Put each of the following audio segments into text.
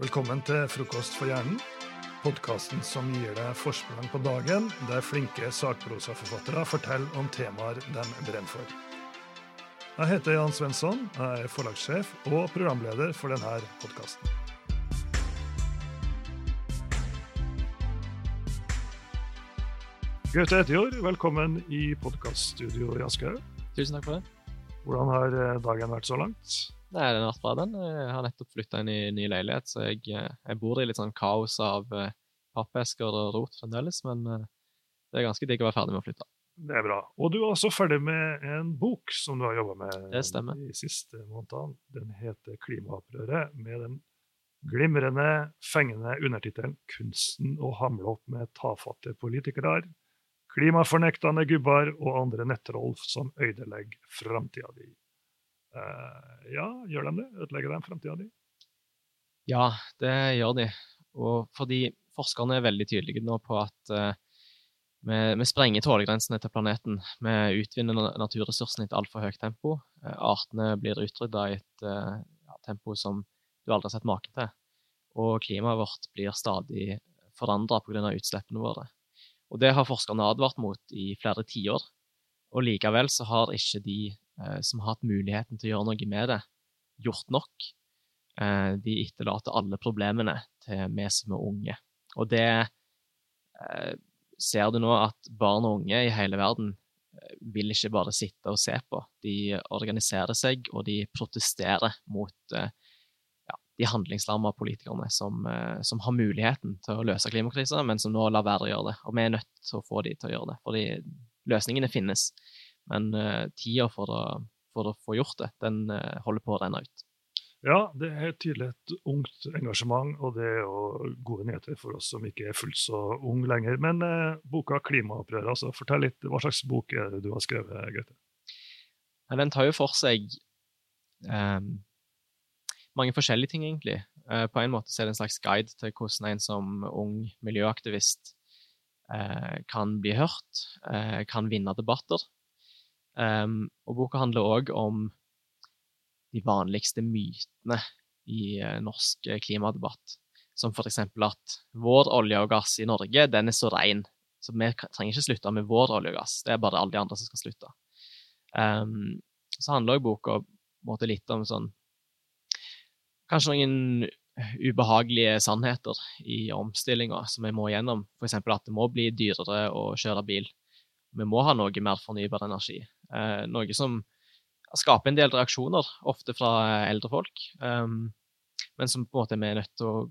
Velkommen til Frokost for hjernen, podkasten som gir deg forsprang på dagen, der flinke sakprosaforfattere forteller om temaer de brenner for. Jeg heter Jan Svensson, jeg er forlagssjef og programleder for denne podkasten. Gaute Etjord, velkommen i podkaststudio i Aschehoug. Tusen takk for det. Hvordan har eh, dagen vært så langt? Nei, den har vært bra, den. Jeg har nettopp flytta inn i ny leilighet, så jeg, eh, jeg, bor i litt sånn kaos av uh, pappesker og rot fremdeles, men uh, det er ganske digg å være ferdig med å flytte. Det er bra. Og du er også ferdig med en bok som du har jobba med det de siste månedene. Den heter 'Klimaopprøret', med den glimrende, fengende undertittelen 'Kunsten å hamle opp med tafatte politikere', klimafornektende gubber og andre nettroll som ødelegger framtida di. Uh, ja, gjør de det? Ødelegger de framtida di? Ja, det gjør de. Og fordi forskerne er veldig tydelige nå på at uh, vi, vi, sprenger tålegrensene til planeten. Vi utvinner naturressursene i et altfor høyt tempo. Uh, artene blir utrydda i et ja, tempo som du aldri har sett maken til. Og klimaet vårt blir stadig forandra pga. utslippene våre. Og Det har forskerne advart mot i flere tiår. Og likevel så har ikke de eh, som har hatt muligheten til å gjøre noe med det, gjort nok. Eh, de etterlater alle problemene til vi som er unge. Og det eh, ser du nå at barn og unge i hele verden eh, vil ikke bare sitte og se på. De organiserer seg, og de protesterer mot ja, de handlingslamma politikerne som, eh, som, har muligheten til å løse klimakrisa, men som nå lar være å gjøre det. Og vi er nødt til å få de til å gjøre det, fordi løsningene finnes. Men uh, tida for, for, å få gjort det, den uh, holder på å renne ut. Ja, det er tydelig et ungt engasjement, og det er jo gode nyheter for oss som ikke er fullt så ung lenger. Men eh, boka 'Klimaopprøret', altså, fortell litt, hva slags bok er det du har skrevet, Gaute? Den tar jo for seg eh, mange forskjellige ting, egentlig. Eh, på en måte så er det en slags guide til hvordan en som ung miljøaktivist eh, kan bli hørt, eh, kan vinne debatter. Um, og boka handler òg om de vanligste mytene i norsk klimadebatt. Som f.eks. at vår olje og gass i Norge den er så ren, så vi trenger ikke slutte med vår olje og gass. Det er bare alle de andre som skal slutte. Um, så handler òg boka litt om sånn kanskje noen ubehagelige sannheter i omstillinga som vi må gjennom. F.eks. at det må bli dyrere å kjøre bil. Vi må ha noe mer fornybar energi. Eh, noe som skaper en del reaksjoner, ofte fra eldre folk, um, men som på en måte vi er nødt til å,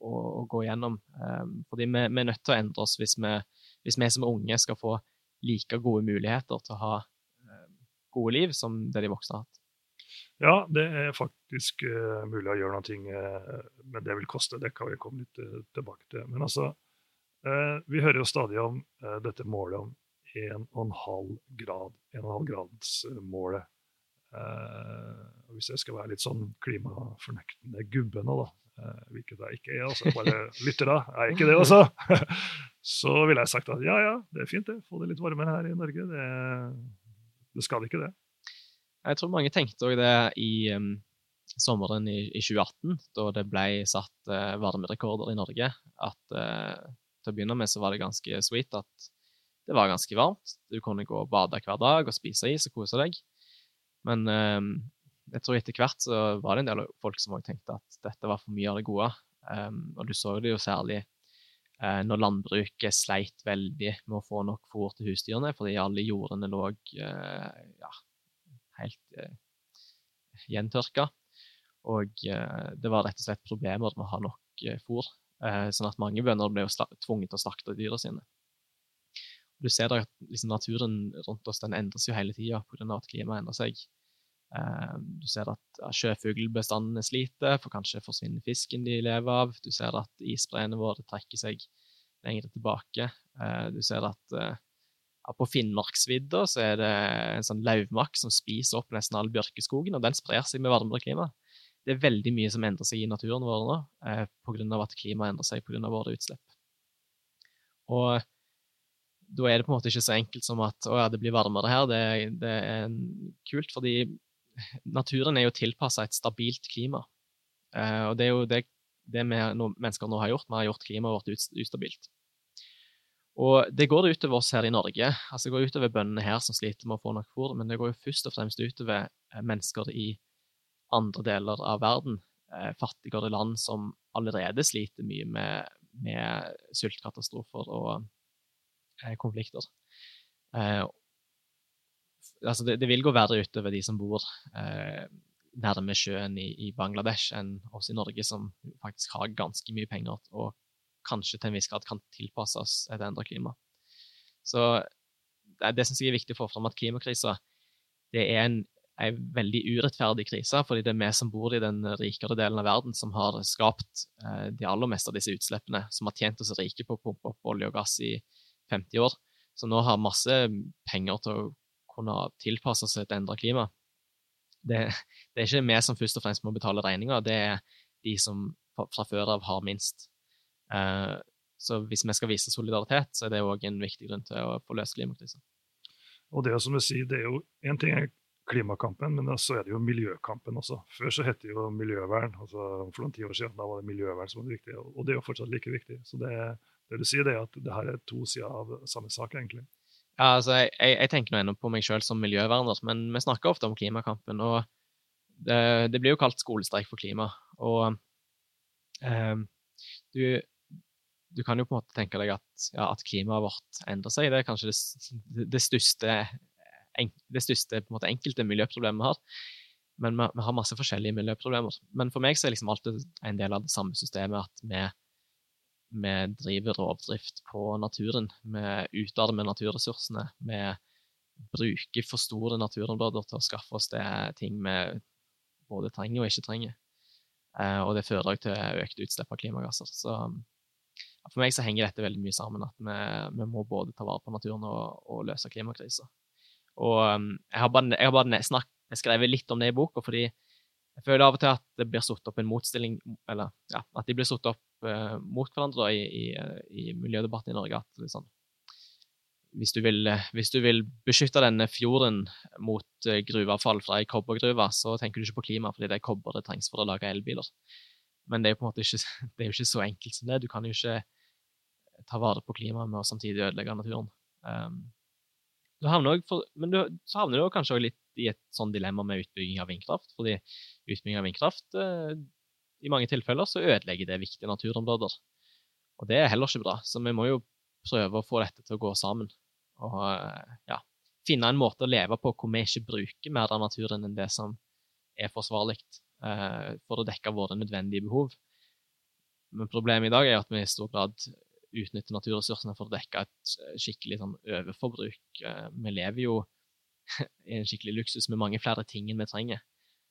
å, å gå gjennom. Um, fordi vi, vi, er nødt til å endre oss hvis vi, hvis vi som unge skal få like gode muligheter til å ha um, gode liv som det de voksne har hatt. Ja, det er faktisk uh, mulig å gjøre noe, uh, men det vil koste. Det kan vi komme litt uh, tilbake til. Men altså, vi hører jo stadig om dette målet om 1,5 grad. 1,5-gradsmålet. hvis jeg skal være litt sånn klimafornektende gubbe nå, da, hvilket jeg ikke er, altså bare lytter da, jeg er ikke det, altså, så ville jeg sagt at ja, ja, det er fint, det. Få det litt varmere her i Norge. Det, det skal ikke det. Jeg tror mange tenkte òg det i um, sommeren i, i, 2018, da det ble satt uh, varmerekorder i Norge. At uh, til å begynne med så var det ganske sweet at det var ganske varmt. Du kunne gå og bade hver dag og spise is og kose deg. Men um, jeg tror etter hvert så var det en del folk som òg tenkte at dette var for mye av det gode. Um, og du så det jo særlig uh, når landbruket sleit veldig med å få nok fôr til husdyrene, fordi alle jordene lå ja, helt uh, gjentørka. Og eh, det var rett og slett problemer med å ha nok eh, fôr, eh, sånn at mange bønder ble tvunget til å slakte dyra sine. Du ser at liksom, naturen rundt oss den endres jo hele tida pga. at klimaet endrer seg. Eh, du ser at ja, sjøfuglbestandene sliter, for kanskje forsvinner fisken de lever av. Du ser at isbreene våre trekker seg lenger tilbake. Eh, du ser at ja, På Finnmarksvidda så er det en sånn lauvmakk som spiser opp nesten all bjørkeskogen, og den sprer seg med varmere klima. Det er veldig mye som endrer seg i naturen vår nå eh, pga. at klimaet endrer seg pga. våre utslipp. Og da er det på en måte ikke så enkelt som at å ja, det blir varmere her. Det, det er kult, fordi naturen er jo tilpassa et stabilt klima. Uh, og det er jo det det vi nå, mennesker nå har gjort, vi har gjort klimaet vårt ustabilt. Og det går det utover oss her i Norge. Altså Det går utover bøndene her som sliter med å få nok fôr, men det går jo først og fremst utover eh, mennesker i andre deler av verden. Uh, fattigere land som allerede sliter mye med, med sultkatastrofer og konflikter. Eh, altså det, det, vil gå verre utover de som bor eh, nærme sjøen i, i, Bangladesh enn oss i Norge, som faktisk har ganske mye penger og kanskje til en viss grad kan tilpasse oss et endret klima. Så det, det syns jeg er viktig å få fram at klimakrisa er en, en, veldig urettferdig krise, fordi det er vi som bor i den rikere delen av verden, som har skapt eh, de aller meste av disse utslippene, som har tjent oss rike på å pumpe opp olje og gass i 50 år, som nå har masse penger til å kunne tilpasse seg et endra klima. Det, det, er ikke vi som først og fremst må betale regninga, det er de som fra før av har minst. Eh, så hvis vi skal vise solidaritet, så er det òg en viktig grunn til å få løst klimakrisen. Og det som du sier, det er jo en ting er klimakampen, men så er det jo miljøkampen også. Før så het det jo miljøvern. altså For noen ti år siden da var det miljøvern som var viktig, og det er jo fortsatt like viktig. Så det, det du sier, det er at det her er to sider av samme sak, egentlig. Ja, altså, jeg, jeg tenker nå ennå på meg sjøl som miljøverner, men vi snakker ofte om klimakampen. og Det, det blir jo kalt skolestreik for klima. Og um, du, du, kan jo på en måte tenke deg at, ja, at klimaet vårt endrer seg. Det er kanskje det, det største, det største en måte, enkelte miljøproblemet vi har. Men vi, vi, har masse forskjellige miljøproblemer. Men for meg så er liksom alltid en del av det samme systemet at vi vi driver rovdrift på naturen. Vi utarmer naturressursene. Vi bruker for store naturområder til å skaffe oss det ting vi både trenger og ikke trenger. Eh, og det fører også til økte utslipp av klimagasser. Så for meg så henger dette veldig mye sammen. At vi, vi må både ta vare på naturen og, og løse klimakrisa. Og jeg har bare, bare snakket, jeg skrevet litt om det i boka, fordi jeg føler av og til at det blir satt opp en motstilling, eller ja, at de blir satt opp mot hverandre i, i, i, miljødebatten i Norge. at liksom, hvis, du vil, hvis du vil beskytte denne fjorden mot gruveavfall fra ei kobbergruve, så tenker du ikke på klima, fordi det er kobber det trengs for å lage elbiler. Men det er på en måte ikke, det er jo ikke så enkelt som det. Du kan jo ikke ta vare på klimaet med å samtidig ødelegge naturen. Um, du havner også, men du, så havner du kanskje litt i et sånn dilemma med utbygging av vindkraft. fordi utbygging av vindkraft eh, i mange tilfeller så ødelegger det viktige naturområder. Og det er heller ikke bra. Så vi må jo prøve å få dette til å gå sammen. Og ja, finne en måte å leve på hvor vi ikke bruker mer av naturen enn det som er forsvarlig, eh, for å dekke våre nødvendige behov. Men problemet i dag er at vi i stor grad utnytter naturressursene for å dekke et skikkelig sånn, overforbruk. Eh, vi lever jo i en skikkelig luksus med mange flere ting enn vi trenger.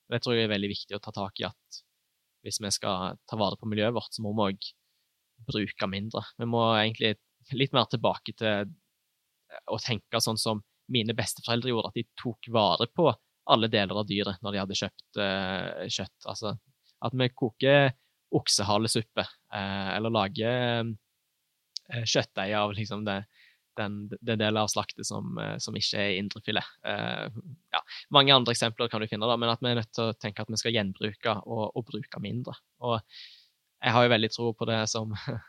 Det tror jeg er veldig viktig å ta tak i at hvis vi skal ta vare på miljøet vårt, så må vi òg bruke mindre. Vi må egentlig litt mer tilbake til eh, å tenke sånn som mine besteforeldre gjorde, at de tok vare på alle deler av dyret når de hadde kjøpt uh, kjøtt. Altså at vi koker oksehalesuppe, uh, eller lager uh, kjøttdeig av liksom det, den, den delen av slaktet som, eh, som ikke er indrefilet. Uh, ja, mange andre eksempler kan du finne, da, men at vi er nødt til å tenke at vi skal gjenbruke og, og bruke mindre. Og jeg har jo veldig tro på det som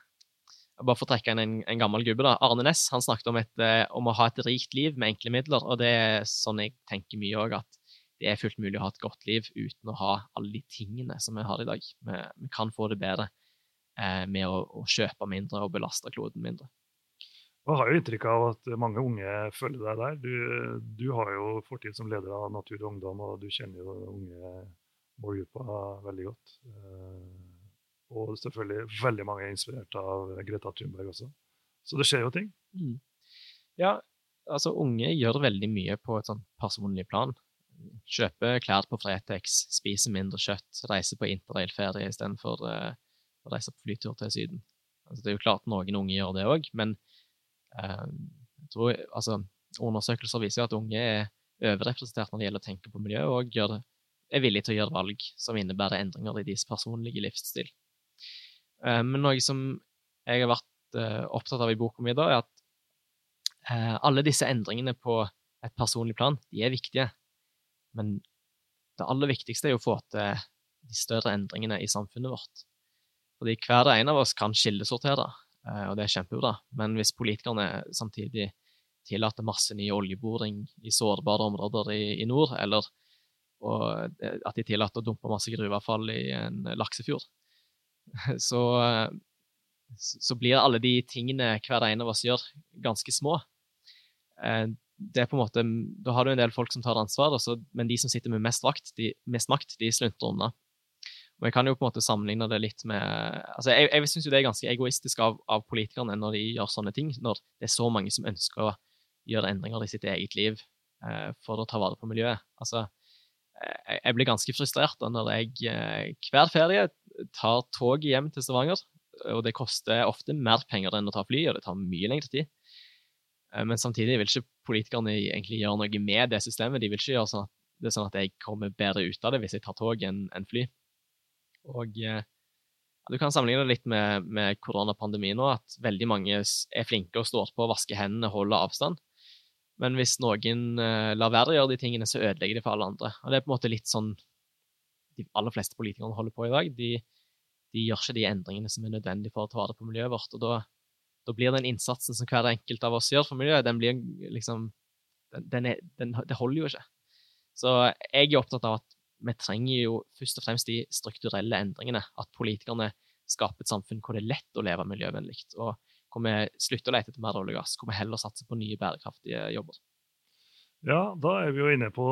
Bare for å trekke inn en, en, gammel gubbe, da. Arne Næss han snakket om, et, om, å ha et rikt liv med enkle midler, og det er sånn jeg tenker mye òg, at det er fullt mulig å ha et godt liv uten å ha alle de tingene som vi har i dag. Vi, vi kan få det bedre eh, med å, å, kjøpe mindre og belaste kloden mindre. Jeg har jo inntrykk av at mange unge følger deg der. Du, du har jo fortid som leder av Natur og Ungdom, og du kjenner jo unge målgruppa veldig godt. Eh, og selvfølgelig veldig mange er inspirert av Greta Thunberg også. Så det skjer jo ting. Mm. Ja, altså unge gjør veldig mye på et sånn personlig plan. Kjøper klær på Fretex, spiser mindre kjøtt, reiser på interrailferie istedenfor uh, å reise på flytur til Syden. Altså, det er jo klart noen unge gjør det òg, men eh, jeg tror, altså, undersøkelser viser jo at unge er overrepresentert når det gjelder å tenke på miljø, og gjør, er villige til å gjøre valg som innebærer endringer i deres personlige livsstil. Eh, men noe som jeg har vært eh, opptatt av i boka mi, da, er at eh, alle disse endringene på et personlig plan, de er viktige. Men det aller viktigste er jo å få til de større endringene i samfunnet vårt. Fordi hver en av oss kan kildesortere, eh, og det er kjempebra. Men hvis politikerne samtidig tillater masse ny oljeboring i sårbare områder i, i nord, eller at de tillater å dumpe masse gruveavfall i en laksefjord, så, så blir alle de tingene hver ene av oss gjør, ganske små. Eh, det er på en måte, Da har du en del folk som tar ansvar, men de som sitter med mest, vakt, de, mest makt, de slunter unna. Og Jeg kan jo på en måte sammenligne det litt med altså Jeg, jeg syns det er ganske egoistisk av, av, politikerne når de gjør sånne ting, når det er så mange som ønsker å gjøre endringer i sitt eget liv eh, for å ta vare på miljøet. Altså, jeg, jeg blir ganske frustrert da når jeg eh, hver ferie tar toget hjem til Stavanger, og det koster ofte mer penger enn å ta fly, og det tar mye lengre tid. Eh, men samtidig vil ikke politikerne egentlig gjøre noe med det systemet. De vil ikke gjøre sånn at, det sånn at jeg kommer bedre ut av det hvis jeg tar tog enn en fly. Og ja, Du kan sammenligne det litt med, med koronapandemien nå, at veldig mange er flinke og står på, vasker hendene, holder avstand. Men hvis noen uh, lar være å gjøre de tingene, så ødelegger de for alle andre. Og Det er på en måte litt sånn de aller fleste politikerne holder på i dag. De, de gjør ikke de endringene som er nødvendige for å ta vare på miljøet vårt. og da da blir den innsatsen som hver enkelt av oss gjør for miljøet, den blir liksom den, er, den, Det holder jo ikke. Så jeg er opptatt av at vi trenger jo først og fremst de strukturelle endringene. At politikerne skaper et samfunn hvor det er lett å leve miljøvennlig. Og hvor vi slutter å lete etter mer olje og gass, hvor vi heller satser på nye bærekraftige jobber. Ja, da er vi jo inne på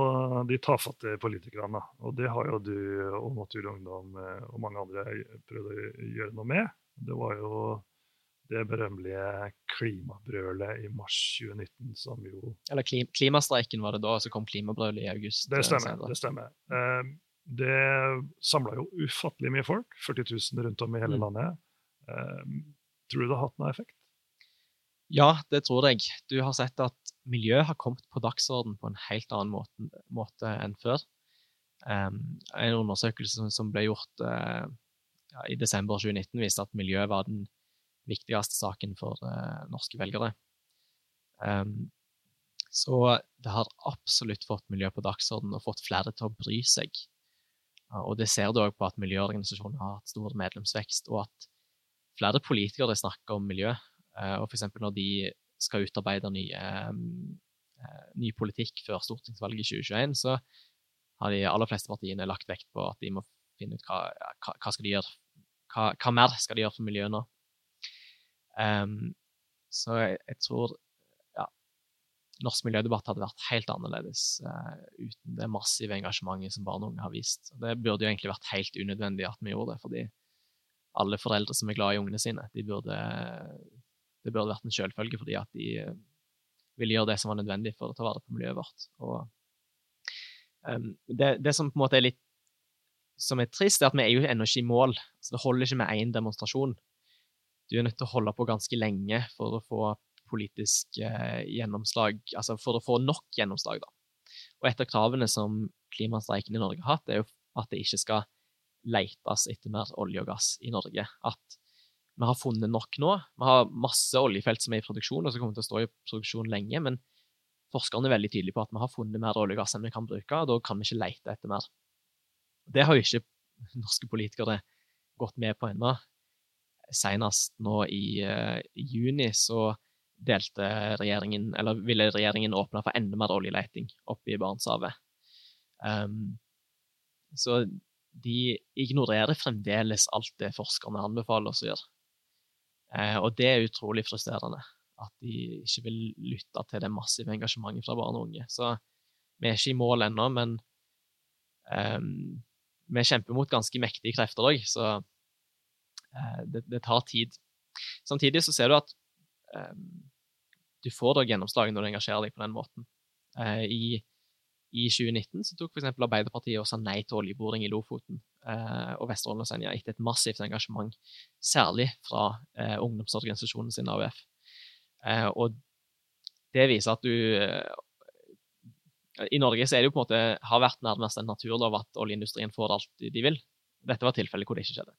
de tafatte politikerne. Og det har jo du og Natur og Ungdom eh, og mange andre prøvd å gjøre noe med. Det var jo det berømmelige klimabrølet i mars 2019, som jo Eller klim klimastreiken var det da, så kom klimabrølet i august. Det stemmer. Senere. det stemmer. Eh, det samla jo ufattelig mye folk, 40 000 rundt om i hele mm. landet. Eh, tror du det har hatt noe effekt? Ja, det tror jeg. Du har sett at miljøet har kommet på dagsorden på en helt annen måte, måte enn før. Um, en undersøkelse som ble gjort uh, ja, i desember 2019, viste at miljøet var den viktigste saken for uh, norske velgere. Um, så det har absolutt fått miljø på dagsordenen og fått flere til å bry seg. Og det ser du òg på at miljøorganisasjonene har hatt stor medlemsvekst, og at flere politikere snakker om miljø. Uh, og f.eks. når de skal utarbeide ny, um, ny politikk før stortingsvalget i 2021, så har de aller fleste partiene lagt vekt på at de må finne ut hva, hva, hva skal de gjøre, hva, hva mer skal de gjøre for miljøet nå. Um, så jeg, jeg, tror ja, norsk miljødebatt hadde vært helt annerledes uh, uten det massive engasjementet som barn og unge har vist. Det burde jo egentlig vært helt unødvendig at vi gjorde det, fordi alle foreldre som er glad i ungene sine, de burde, det burde vært en selvfølge fordi at de uh, ville gjøre det som var nødvendig for å ta vare på miljøet vårt. Og, um, det, det, som på en måte er litt som er trist, er at vi er jo ennå ikke i mål. Så det holder ikke med én demonstrasjon du er nødt til å holde på ganske lenge for å få politisk eh, gjennomslag, altså for å få nok gjennomslag, da. Og et av kravene som klimastreiken i Norge har hatt, er jo at det ikke skal letes etter mer olje og gass i Norge. At vi har funnet nok nå. Vi har masse oljefelt som er i produksjon, og som kommer til å stå i produksjon lenge. Men forskerne er veldig tydelige på at vi har funnet mer olje og gass enn vi kan bruke, og da kan vi ikke lete etter mer. Det har jo ikke norske politikere gått med på ennå senest nå i, uh, juni så delte regjeringen, eller ville regjeringen åpne for enda mer oljeleting oppe i Barentshavet. Um, så de ignorerer fremdeles alt det forskerne anbefaler oss å gjøre. Eh, og det er utrolig frustrerende. At de ikke vil lytte til det massive engasjementet fra barn og unge. Så vi er ikke i mål ennå, men um, vi kjemper mot ganske mektige krefter òg, så Eh, det, det, tar tid. Samtidig så ser du at um, du får da gjennomslag når du engasjerer deg på den måten. Uh, i, i, 2019 så tok f.eks. Arbeiderpartiet og sa nei til oljeboring i Lofoten uh, og Vesterålen og Senja etter et massivt engasjement, særlig fra uh, ungdomsorganisasjonen sin AUF. og det viser at du I Norge så er det jo på en måte, har vært nærmest en naturlov at oljeindustrien får alt de vil. Dette var tilfellet hvor det ikke skjedde.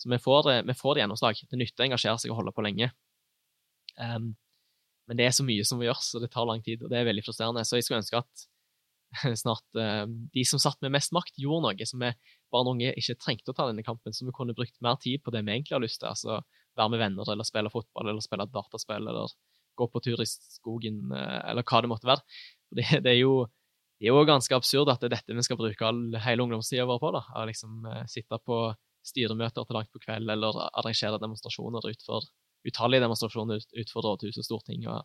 Så vi får, vi får det gjennomslag. Det nytter å engasjere seg og holde på lenge. Um, men det er så mye som må gjøres, og det tar lang tid, og det er veldig frustrerende. Så jeg skulle ønske at snart uh, de som satt med mest makt, gjorde noe. Så vi, barn og unge ikke trengte å ta denne kampen, så vi kunne brukt mer tid på det vi egentlig har lyst til. altså Være med venner, eller spille fotball, eller spille dataspill, eller gå på tur i skogen, eh, eller hva det måtte være. Det, det, er jo, det, er jo, ganske absurd at det er dette vi skal bruke all, hele ungdomstida vår på. da, Å liksom uh, sitte på styremøter til langt på kveld, eller arrangere demonstrasjoner utfor utallige demonstrasjoner utenfor rådhus og storting. Og,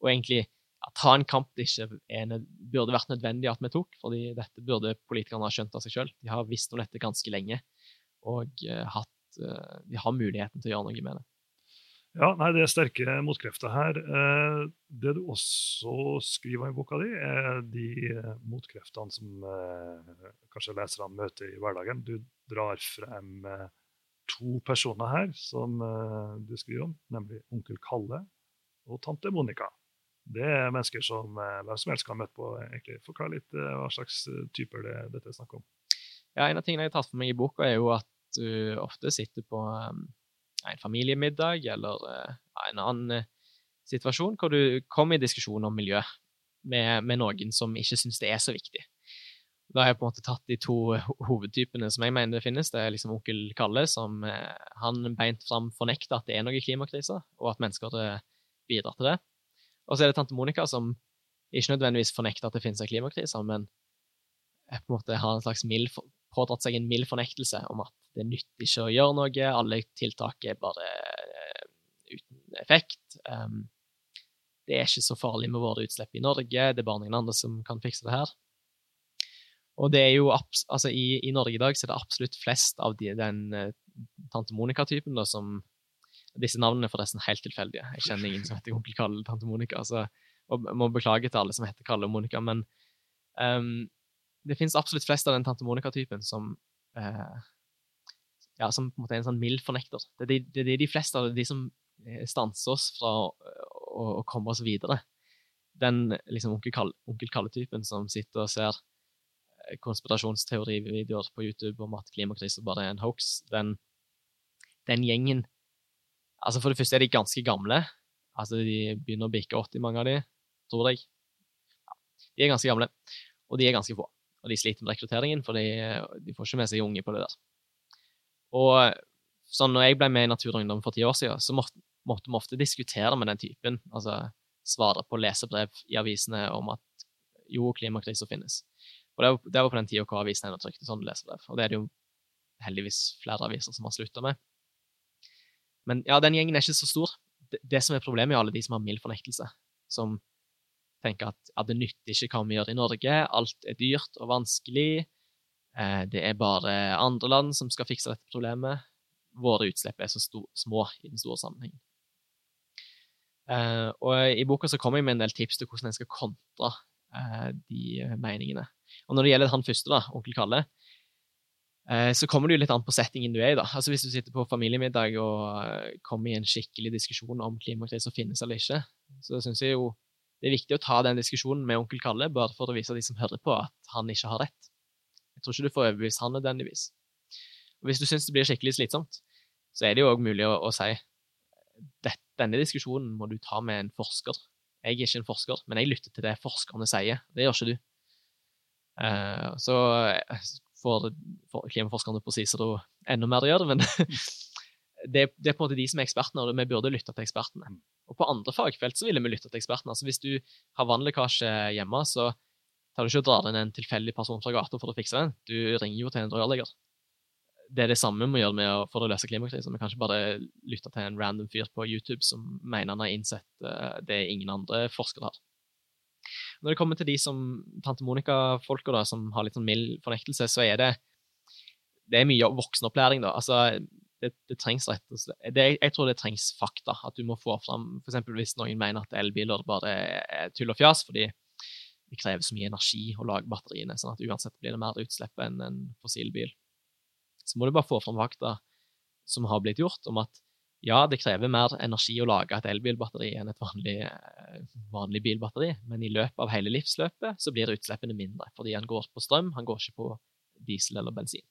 og egentlig ja, ta en kamp det ikke er, burde vært nødvendig at vi tok, fordi dette burde politikerne ha skjønt av seg sjøl. De har visst om dette ganske lenge, og uh, hatt, uh, de har muligheten til å gjøre noe med det. Ja, nei, Det er sterke motkrefter her. Eh, det du også skriver i boka di, er de motkreftene som eh, kanskje leserne møter i hverdagen. Du drar frem eh, to personer her som eh, du skriver om, nemlig onkel Kalle og tante Monica. Det er mennesker som eh, hvem som helst kan møte på. egentlig. Forklar litt eh, hva slags typer det, dette er snakk om. Ja, En av tingene jeg har tatt for meg i boka, er jo at du ofte sitter på en familiemiddag eller uh, en annen uh, situasjon hvor du kommer i diskusjon om miljø med, med noen som ikke syns det er så viktig. Da har jeg på en måte tatt de to hovedtypene som jeg mener det finnes. Det er liksom onkel Kalle, som han beint fram fornekter at det er noe klimakrise, og at mennesker bidrar til det. Og så er det tante Monica, som ikke nødvendigvis fornekter at det finnes en klimakrise, men på en måte har en slags mild, pådratt seg en mild fornektelse om at det nytter ikke å gjøre noe, alle tiltak er bare uh, uten effekt. Um, det er ikke så farlig med våre utslipp i Norge, det er bare noen andre som kan fikse det her. Og det er jo, altså i, i Norge i dag så er det absolutt flest av de, den uh, tante Monica-typen da, som Disse navnene er forresten helt tilfeldige. Jeg kjenner ingen som heter onkel Kalle eller tante Monica. Altså, og må beklage til alle som heter Kalle og Monica, men um, det finnes absolutt flest av den tante Monica-typen som eh, ja, som på en måte er en sånn mild fornekter. Det er de, det er de fleste av de som eh, stanser oss fra å, å, komme oss videre. Den liksom onkel Kalle-typen som sitter og ser eh, konspirasjonsteorivideoer på YouTube om at klimakrise bare er en hoax, den, den gjengen Altså For det første er de ganske gamle. Altså De begynner å bikke 80, mange av de, tror jeg. De er ganske gamle, og de er ganske få. Og de sliter med rekrutteringen, for de, de får ikke med seg unge på det der. Og sånn, når jeg ble med i Natur og Ungdom for ti år siden, så måtte, måtte vi ofte diskutere med den typen. Altså svare på lesebrev i avisene om at jo, klimakrisa finnes. Og det var, det var, på den tida hvor avisene ennå trykte sånne lesebrev. Og det er det jo heldigvis flere aviser som har slutta med. Men ja, den gjengen er ikke så stor. Det, det som er problemet, er alle de som har mild fornektelse. Som tenker at ja, det nytter ikke hva vi gjør i Norge, alt er dyrt og vanskelig. Eh, det er bare andre land som skal fikse dette problemet. Våre utslipp er så stor, små i den store sammenhengen. Uh, og I boka så kommer jeg med en del tips til hvordan en skal kontre uh, de meningene. Og Når det gjelder han første, da, onkel Kalle, så kommer det jo litt an på settingen du er i. da. Altså Hvis du sitter på familiemiddag og kommer i en skikkelig diskusjon om klimakrise finnes eller ikke, så syns jeg jo det er viktig å ta den diskusjonen med onkel Kalle, bare for å vise de som hører på, at han ikke har rett. Jeg tror ikke du får overbevist han nødvendigvis. Og Hvis du syns det blir skikkelig slitsomt, så er det jo òg mulig å, å si denne diskusjonen må du ta med en forsker. Jeg er ikke en forsker, men jeg lytter til det forskerne sier. Det gjør ikke du. Uh, så får, får klimaforskerne på Cicero enda mer å gjøre, men det, det, er på en måte de som er ekspertene, og vi burde lytte til ekspertene. Og på andre fagfelt så ville vi lytte til ekspertene. Altså Hvis du har vannlekkasje hjemme, så tar du ikke og drar inn en tilfeldig person fra gata for å fikse den. Du ringer jo til en rørlegger. Det er det samme vi gjør med å, for å løse klimakrisen. Vi kan ikke bare lytte til en random fyr på YouTube som mener han har innsett uh, det ingen andre forskere har. Når det kommer til de som tante Monica-folka som har litt sånn mild fornektelse, så er det det er mye voksenopplæring. da. Altså, det, det, trengs rett og slett det, Jeg tror det trengs fakta. At du må få fram F.eks. hvis noen mener at elbiler bare er tull og fjas fordi det krever så mye energi å lage batteriene, sånn at uansett blir det mer utslipp enn en fossilbil. Så må du bare få fram fakta som har blitt gjort, om at ja, det krever mer energi å lage et elbilbatteri enn et vanlig, vanlig bilbatteri, men i løpet av hele livsløpet så blir utslippene mindre, fordi han går på strøm, han går ikke på diesel eller bensin.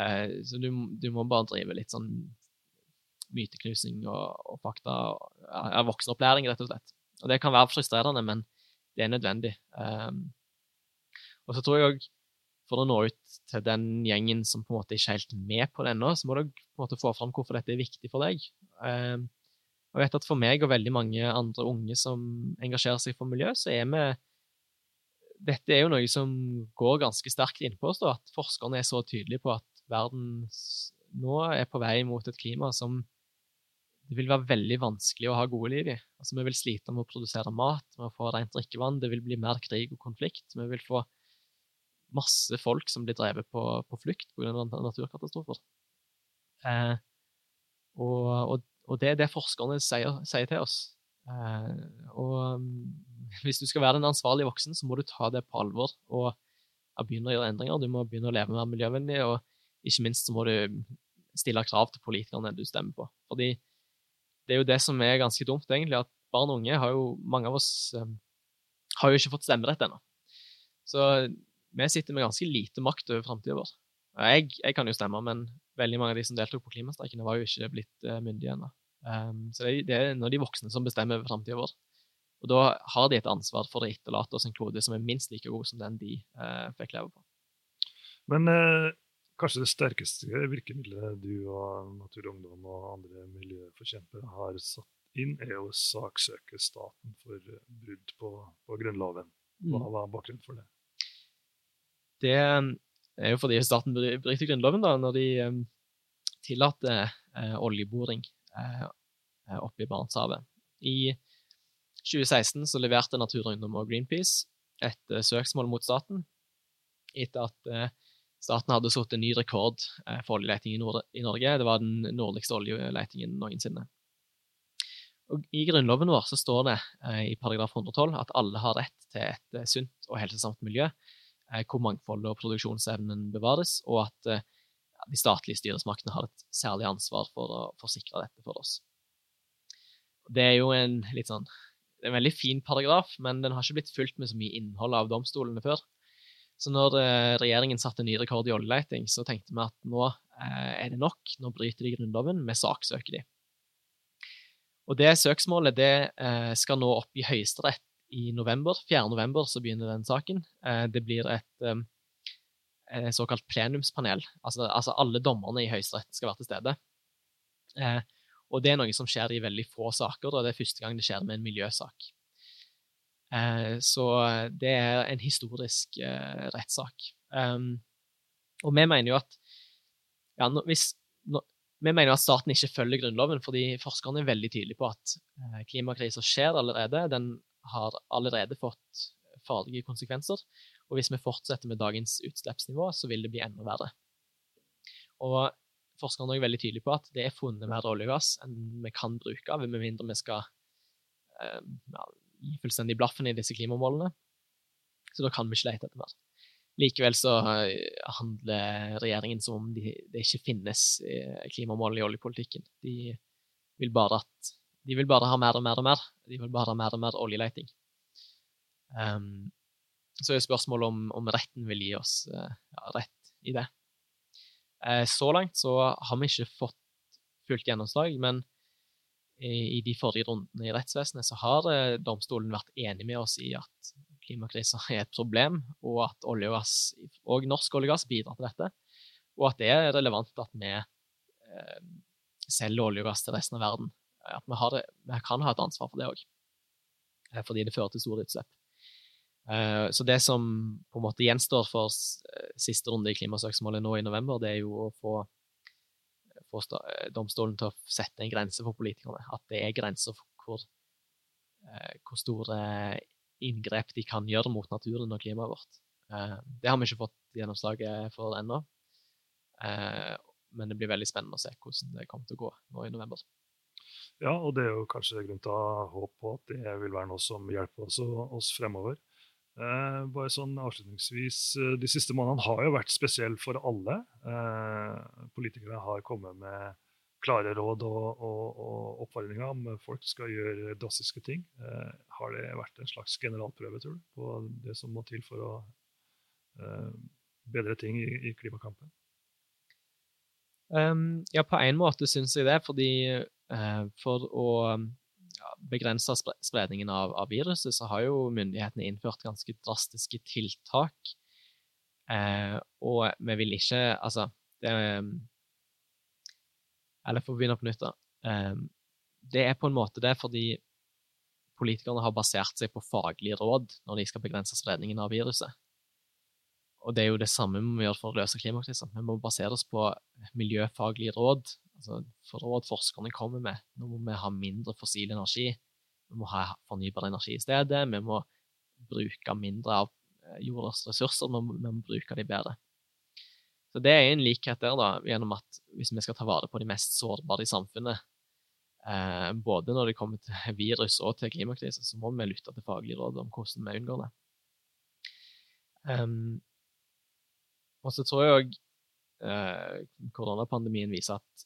Eh, så du, du må bare drive litt sånn myteknusing og, og fakta, ja, voksenopplæring, rett og slett. Og det kan være frustrerende, men det er nødvendig. Um, og så tror jeg òg for å nå ut til den gjengen som på en måte ikke er helt med på det ennå, så må du på en måte få fram hvorfor dette er viktig for deg. Eh, og jeg vet at For meg og veldig mange andre unge som engasjerer seg for miljø, så er vi Dette er jo noe som går ganske sterkt innpå oss, at forskerne er så tydelige på at verden nå er på vei mot et klima som det vil være veldig vanskelig å ha gode liv i. Altså, Vi vil slite med å produsere mat, med å få rent drikkevann, det vil bli mer krig og konflikt. Vi vil få masse folk som blir drevet på, på flukt pga. naturkatastrofer. Eh, og, og, og, det er det forskerne sier, sier til oss. Eh, og mm, hvis du skal være den ansvarlige voksen, så må du ta det på alvor og begynne å gjøre endringer. Du må begynne å leve mer miljøvennlig, og ikke minst så må du stille krav til politikerne du stemmer på. Fordi det er jo det som er ganske dumt, egentlig, at barn og unge har jo Mange av oss um, har jo ikke fått stemmerett ennå. Så vi sitter med ganske lite makt over framtida vår. Jeg, jeg, kan jo stemme, men veldig mange av de som deltok på klimastreikene, var jo ikke blitt uh, myndige ennå. Um, så det, det, er nå de voksne som bestemmer over framtida vår. Og da har de et ansvar for å etterlate oss en klode som er minst like god som den de uh, fikk leve på. Men uh, kanskje det sterkeste virkemidlet du og Natur og Ungdom og andre miljøforkjempere har satt inn, er å saksøke staten for brudd på, på Grunnloven. Hva mm. var bakgrunnen for det? Det er jo fordi staten bryter Grunnloven da, når de um, tillater uh, oljeboring uh, oppe i Barentshavet. I 2016 så leverte Natur og Ungdom og Greenpeace et uh, søksmål mot staten etter at Staten hadde satt en ny rekord eh, for oljeleting i, Nord i Norge. Det var den nordligste oljeletingen noensinne. Og I Grunnloven vår så står det eh, i paragraf 112 at alle har rett til et eh, sunt og helsesamt miljø, hvor mangfoldet og produksjonsevnen bevares, og at de statlige styresmaktene har et særlig ansvar for å forsikre dette for oss. Det er jo en litt sånn, det er en veldig fin paragraf, men den har ikke blitt fulgt med så mye innhold av domstolene før. Så når eh, regjeringen satte ny rekord i oljeleting, så tenkte vi at nå eh, er det nok, nå bryter de Grunnloven, vi saksøker de. Og det søksmålet det eh, skal nå opp i Høyesterett i november. 4. november så begynner den saken. det blir et såkalt plenumspanel. Altså, altså alle dommerne i Høyesterett skal være til stede. og det er noe som skjer i veldig få saker, og det er første gang det skjer med en miljøsak. Eh, så det er en historisk eh, rettssak. Um, og vi mener jo at ja, hvis, vi mener at staten ikke følger Grunnloven, fordi forskerne er veldig tydelige på at eh, klimakrisa skjer allerede. Den har allerede fått farlige konsekvenser. Og hvis vi fortsetter med dagens utslippsnivå, så vil det bli enda verre. Og forskerne er veldig tydelige på at det er funnet mer olje og gass enn vi kan bruke, med mindre vi skal ja, fullstendig blaffen i disse klimamålene. Så da kan vi ikke lete etter mer. Likevel så eh, handler regjeringen som om de, det ikke finnes eh, klimamål i oljepolitikken. De vil, bare at, de vil bare ha mer og mer og mer. De vil bare ha mer og mer oljeleting. Um, så er spørsmålet om, om, retten vil gi oss uh, ja, rett i det. Uh, så langt så har vi ikke fått fullt gjennomslag, men i de forrige rundene i rettsvesenet, så har eh, domstolen vært enig med oss i at klimakrisa er et problem, og at olje og gass, og norsk olje og gass bidrar til dette, og at det er relevant at vi eh, selger olje og gass til resten av verden. At vi, det, vi kan ha et ansvar for det òg, eh, fordi det fører til store utslipp. Så det som på en måte gjenstår for siste runde i klimasøksmålet nå i november, det er jo å få få eh, domstolen til å sette en grense for politikerne. At det er grenser for hvor, eh, hvor store inngrep de kan gjøre mot naturen og klimaet vårt. Eh, det har vi ikke fått gjennomslaget for ennå. Men det blir veldig spennende å se hvordan det kommer til å gå nå i november. Ja, og det er jo kanskje grunn til å ha håp på at det vil være noe som hjelper oss, oss fremover. Eh, bare sånn avslutningsvis, eh, De siste månedene har jo vært spesielle for alle. Eh, politikerne har kommet med klare råd og, og, og oppfordringer om folk skal gjøre drastiske ting. Eh, har det vært en slags generalprøve tror du, på det som må til for å eh, bedre ting i, i klimakampen? Um, ja, på en måte syns jeg det. Fordi uh, for å begrense spredningen av, av, viruset, så har jo myndighetene innført ganske drastiske tiltak. Eh, og vi vil ikke Altså, det Eller for å begynne på nytt, da. Eh, det er på en måte det fordi politikerne har basert seg på faglige råd når de skal begrense spredningen av viruset. Og det er jo det samme vi må gjøre for å løse klimakrisen. Vi må basere oss på miljøfaglige råd, altså råd forskerne kommer med. Nå må vi ha mindre fossil energi. Vi må ha fornybar energi i stedet. Vi må bruke mindre av eh, jordas ressurser. Vi må, vi må bruke de bedre. Så det er en likhet der, da, gjennom at hvis vi skal ta vare på de mest sårbare i samfunnet, eh, både når det kommer til virus og til klimakrise, så må vi lytte til faglige råd om hvordan vi unngår det. Um, og så tror jeg òg eh, koronapandemien viser at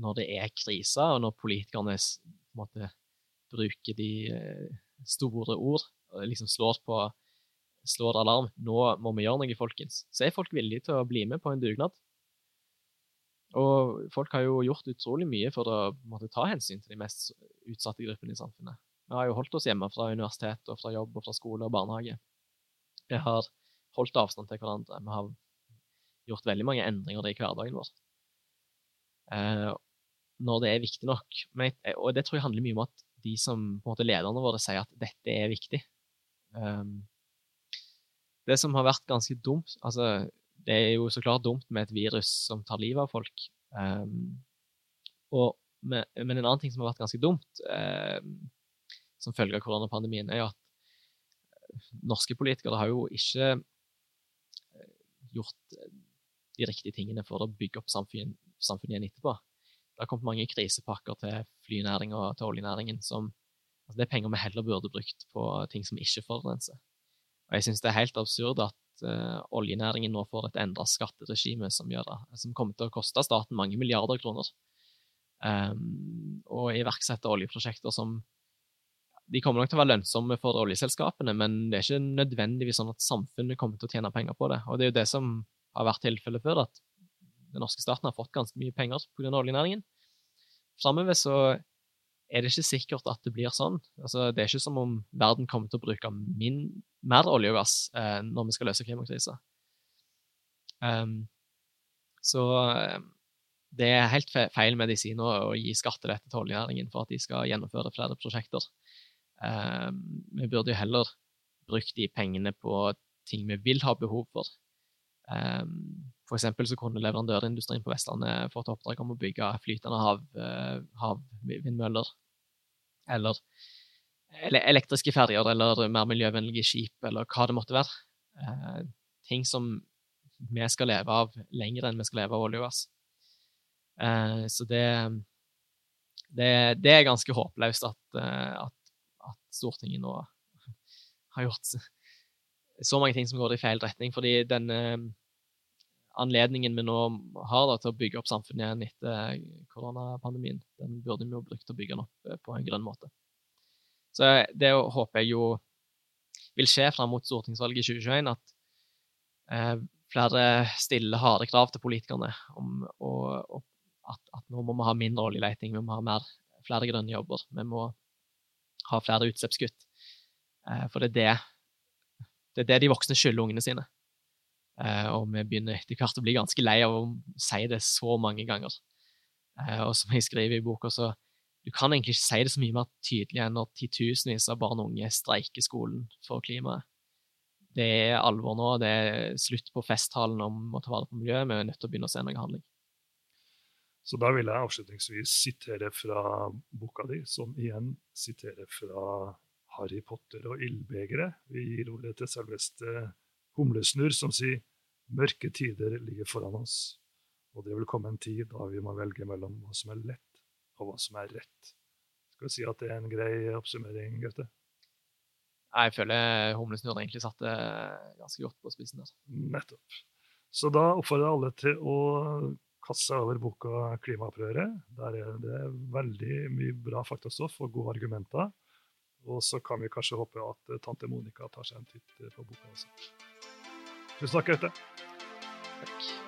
når det er krise, og når politikerne måte, bruker de eh, store ord og liksom slår på slår alarm nå må vi gjøre noe, folkens, så er folk villige til å bli med på en dugnad. Og folk har jo gjort utrolig mye for å måte, ta hensyn til de mest utsatte gruppene i samfunnet. Vi har jo holdt oss hjemme fra universitet og fra jobb og fra skole og barnehage. Vi har holdt avstand til hverandre. Vi har gjort veldig mange endringer i hverdagen vår. Eh, når det er viktig nok. Jeg, og det tror jeg handler mye om at de som på en måte lederne våre sier at dette er viktig. Um, det som har vært ganske dumt altså Det er jo så klart dumt med et virus som tar livet av folk. Um, og, med, men en annen ting som har vært ganske dumt um, som følge av koronapandemien, er jo at norske politikere har jo ikke gjort eh, de riktige tingene for å bygge opp samfunnet, samfunnet igjen etterpå. Det har kommet mange krisepakker til flynæringen og til oljenæringen som altså Det er penger vi heller burde brukt på ting som ikke forurenser. Og jeg syns det er helt absurd at uh, oljenæringen nå får et endra skatteregime som, det, som kommer til å koste staten mange milliarder kroner. Um, og iverksette oljeprosjekter som de kommer nok til å være lønnsomme for oljeselskapene, men det er ikke nødvendigvis sånn at samfunnet kommer til å tjene penger på det. Og det er jo det som har vært tilfellet før, at den norske staten har fått ganske mye penger pga. oljenæringen. Framover så er det ikke sikkert at det blir sånn. Altså, det er ikke som om verden kommer til å bruke min, mer olje og gass eh, når vi skal løse klimakrisa. Um, så ehm, det er helt feil medisin å gi skattelette til oljenæringen for at de skal gjennomføre flere prosjekter. Um, vi burde jo heller brukt de pengene på ting vi vil ha behov for. Um, for eksempel så kunne leverandørindustrien på Vestlandet fått oppdrag om å bygge flytende hav, uh, havvindmøller. Eller, eller, elektriske ferjer, eller mer miljøvennlige skip, eller hva det måtte være. Eh, ting som vi skal leve av lenger enn vi skal leve av olje og gass. Eh, så det, det, det, er ganske håpløst at, at at Stortinget nå har gjort så mange ting som går i feil retning. fordi denne eh, anledningen vi nå har da, til å bygge opp samfunnet igjen etter koronapandemien, den burde vi jo brukt til å bygge den opp eh, på en grønn måte. Så det håper jeg jo vil skje fram mot stortingsvalget i 2021, at eh, flere stiller harde krav til politikerne om og, og at, at, nå må vi ha mindre oljeleting, vi må ha mer, flere grønne jobber. Vi må ha flere utslippskutt. Eh, for det er det, det er det de voksne skylder ungene sine. Eh, og vi begynner etter hvert å bli ganske lei av å si det så mange ganger. Eh, og som jeg skriver i boka, så du kan egentlig ikke si det så mye mer tydelig enn når titusenvis av barn og unge streiker skolen for klimaet. Det er alvor nå. Det er slutt på festtalen om å ta vare på miljøet. Vi er nødt til å begynne å se noe handling. Så da vil jeg avslutningsvis sitere fra boka di, som igjen siterer fra Harry Potter og ildbegeret. Vi gir ordet til selveste Humlesnurr, som sier mørke tider ligger foran oss, og det vil komme en tid da vi må velge mellom hva som er lett, og hva som er rett. Skal vi si at det er en grei oppsummering, Gaute? Jeg føler Humlesnurr egentlig satte ganske godt på spissen der. Nettopp. Så da oppfordrer jeg alle til å kaste seg over boka 'Klimaopprøret'. Der er det veldig mye bra faktastoff og gode argumenter. Og så kan vi kanskje håpe at tante Monica tar seg en titt på boka også. Tusen takk, Gaute. Takk.